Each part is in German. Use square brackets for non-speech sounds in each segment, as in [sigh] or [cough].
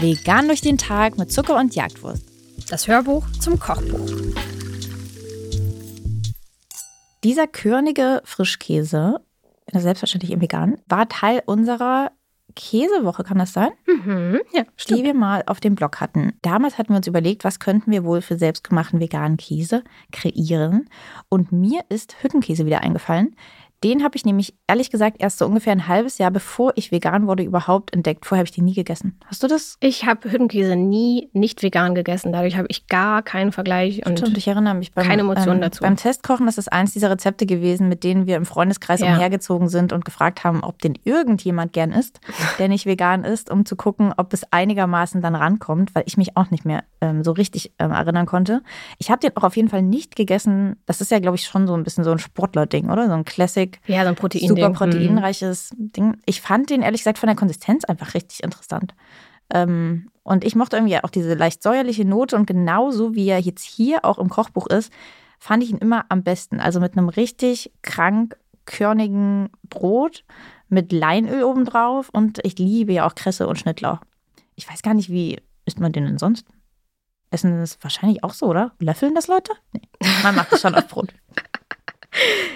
Vegan durch den Tag mit Zucker und Jagdwurst. Das Hörbuch zum Kochbuch. Dieser körnige Frischkäse, selbstverständlich im Vegan, war Teil unserer Käsewoche, kann das sein? Mhm, ja, die wir mal auf dem Blog hatten. Damals hatten wir uns überlegt, was könnten wir wohl für selbstgemachten veganen Käse kreieren. Und mir ist Hüttenkäse wieder eingefallen. Den habe ich nämlich ehrlich gesagt erst so ungefähr ein halbes Jahr bevor ich vegan wurde überhaupt entdeckt. Vorher habe ich den nie gegessen. Hast du das? Ich habe Hüttenkäse nie nicht vegan gegessen. Dadurch habe ich gar keinen Vergleich und Stimmt, ich erinnere mich beim, keine Emotionen ähm, dazu. Beim Testkochen ist das eins dieser Rezepte gewesen, mit denen wir im Freundeskreis Ja. umhergezogen sind und gefragt haben, ob den irgendjemand gern isst, [laughs] der nicht vegan ist, um zu gucken, ob es einigermaßen dann rankommt, weil ich mich auch nicht mehr ähm, so richtig ähm, erinnern konnte. Ich habe den auch auf jeden Fall nicht gegessen. Das ist ja, glaube ich, schon so ein bisschen so ein Sportler-Ding, oder? So ein Classic. Ja, so ein Protein. super proteinreiches Ding. Ich fand den ehrlich gesagt von der Konsistenz einfach richtig interessant. Ähm, und ich mochte irgendwie auch diese leicht säuerliche Note und genauso wie er jetzt hier auch im Kochbuch ist, fand ich ihn immer am besten. Also mit einem richtig krank körnigen Brot mit Leinöl obendrauf und ich liebe ja auch Kresse und Schnittlauch. Ich weiß gar nicht, wie isst man den denn sonst? Essen das wahrscheinlich auch so, oder? Löffeln das Leute? Nee. Man macht es schon auf Brot. [laughs]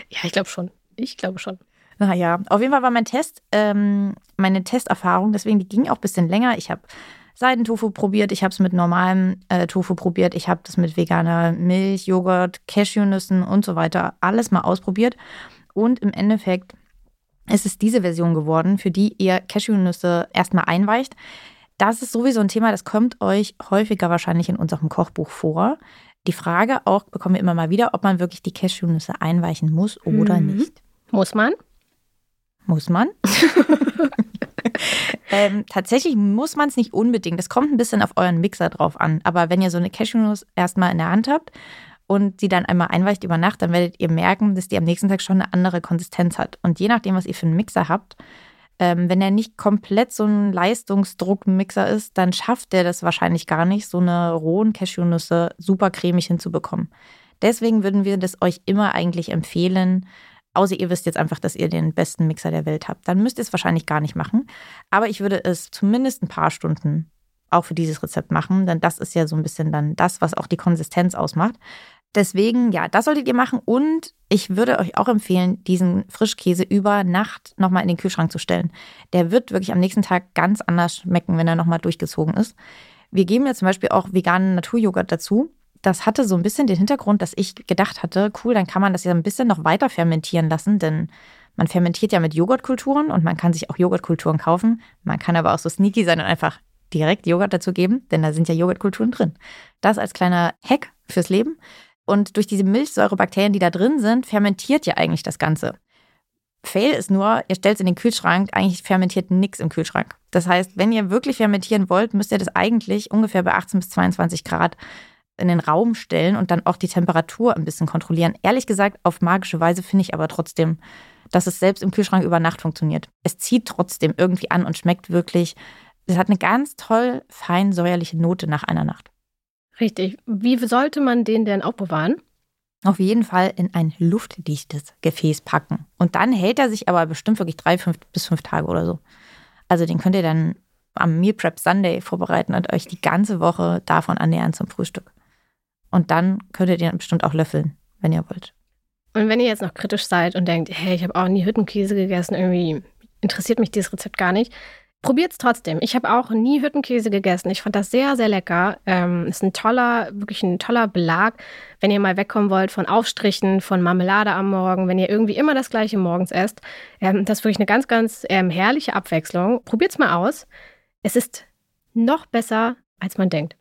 Ja, ich glaube schon. Ich glaube schon. Naja, auf jeden Fall war mein Test, ähm, meine Testerfahrung, deswegen die ging auch ein bisschen länger. Ich habe Seidentofu probiert, ich habe es mit normalem äh, Tofu probiert, ich habe das mit veganer Milch, Joghurt, Cashewnüssen und so weiter alles mal ausprobiert. Und im Endeffekt ist es diese Version geworden, für die ihr Cashewnüsse erstmal einweicht. Das ist sowieso ein Thema, das kommt euch häufiger wahrscheinlich in unserem Kochbuch vor. Die Frage auch bekommen wir immer mal wieder, ob man wirklich die Cashewnüsse einweichen muss oder Mhm. nicht. Muss man? Muss man. [laughs] ähm, tatsächlich muss man es nicht unbedingt. Das kommt ein bisschen auf euren Mixer drauf an. Aber wenn ihr so eine Cashewnuss erstmal in der Hand habt und die dann einmal einweicht über Nacht, dann werdet ihr merken, dass die am nächsten Tag schon eine andere Konsistenz hat. Und je nachdem, was ihr für einen Mixer habt, ähm, wenn er nicht komplett so ein Leistungsdruckmixer ist, dann schafft der das wahrscheinlich gar nicht, so eine rohen Cashewnüsse super cremig hinzubekommen. Deswegen würden wir das euch immer eigentlich empfehlen, außer ihr wisst jetzt einfach, dass ihr den besten Mixer der Welt habt. Dann müsst ihr es wahrscheinlich gar nicht machen. Aber ich würde es zumindest ein paar Stunden auch für dieses Rezept machen, denn das ist ja so ein bisschen dann das, was auch die Konsistenz ausmacht. Deswegen, ja, das solltet ihr machen. Und ich würde euch auch empfehlen, diesen Frischkäse über Nacht nochmal in den Kühlschrank zu stellen. Der wird wirklich am nächsten Tag ganz anders schmecken, wenn er nochmal durchgezogen ist. Wir geben ja zum Beispiel auch veganen Naturjoghurt dazu. Das hatte so ein bisschen den Hintergrund, dass ich gedacht hatte, cool, dann kann man das ja ein bisschen noch weiter fermentieren lassen, denn man fermentiert ja mit Joghurtkulturen und man kann sich auch Joghurtkulturen kaufen. Man kann aber auch so sneaky sein und einfach direkt Joghurt dazu geben, denn da sind ja Joghurtkulturen drin. Das als kleiner Hack fürs Leben. Und durch diese Milchsäurebakterien, die da drin sind, fermentiert ja eigentlich das Ganze. Fail ist nur, ihr stellt es in den Kühlschrank, eigentlich fermentiert nichts im Kühlschrank. Das heißt, wenn ihr wirklich fermentieren wollt, müsst ihr das eigentlich ungefähr bei 18 bis 22 Grad in den Raum stellen und dann auch die Temperatur ein bisschen kontrollieren. Ehrlich gesagt, auf magische Weise finde ich aber trotzdem, dass es selbst im Kühlschrank über Nacht funktioniert. Es zieht trotzdem irgendwie an und schmeckt wirklich. Es hat eine ganz toll fein säuerliche Note nach einer Nacht. Richtig. Wie sollte man den denn aufbewahren? Auf jeden Fall in ein luftdichtes Gefäß packen. Und dann hält er sich aber bestimmt wirklich drei, fünf bis fünf Tage oder so. Also den könnt ihr dann am Meal Prep Sunday vorbereiten und euch die ganze Woche davon annähern zum Frühstück. Und dann könnt ihr bestimmt auch löffeln, wenn ihr wollt. Und wenn ihr jetzt noch kritisch seid und denkt, hey, ich habe auch nie Hüttenkäse gegessen, irgendwie interessiert mich dieses Rezept gar nicht, probiert es trotzdem. Ich habe auch nie Hüttenkäse gegessen. Ich fand das sehr, sehr lecker. Ähm, ist ein toller, wirklich ein toller Belag, wenn ihr mal wegkommen wollt von Aufstrichen, von Marmelade am Morgen, wenn ihr irgendwie immer das gleiche morgens esst. Ähm, das ist wirklich eine ganz, ganz ähm, herrliche Abwechslung. Probiert es mal aus. Es ist noch besser, als man denkt.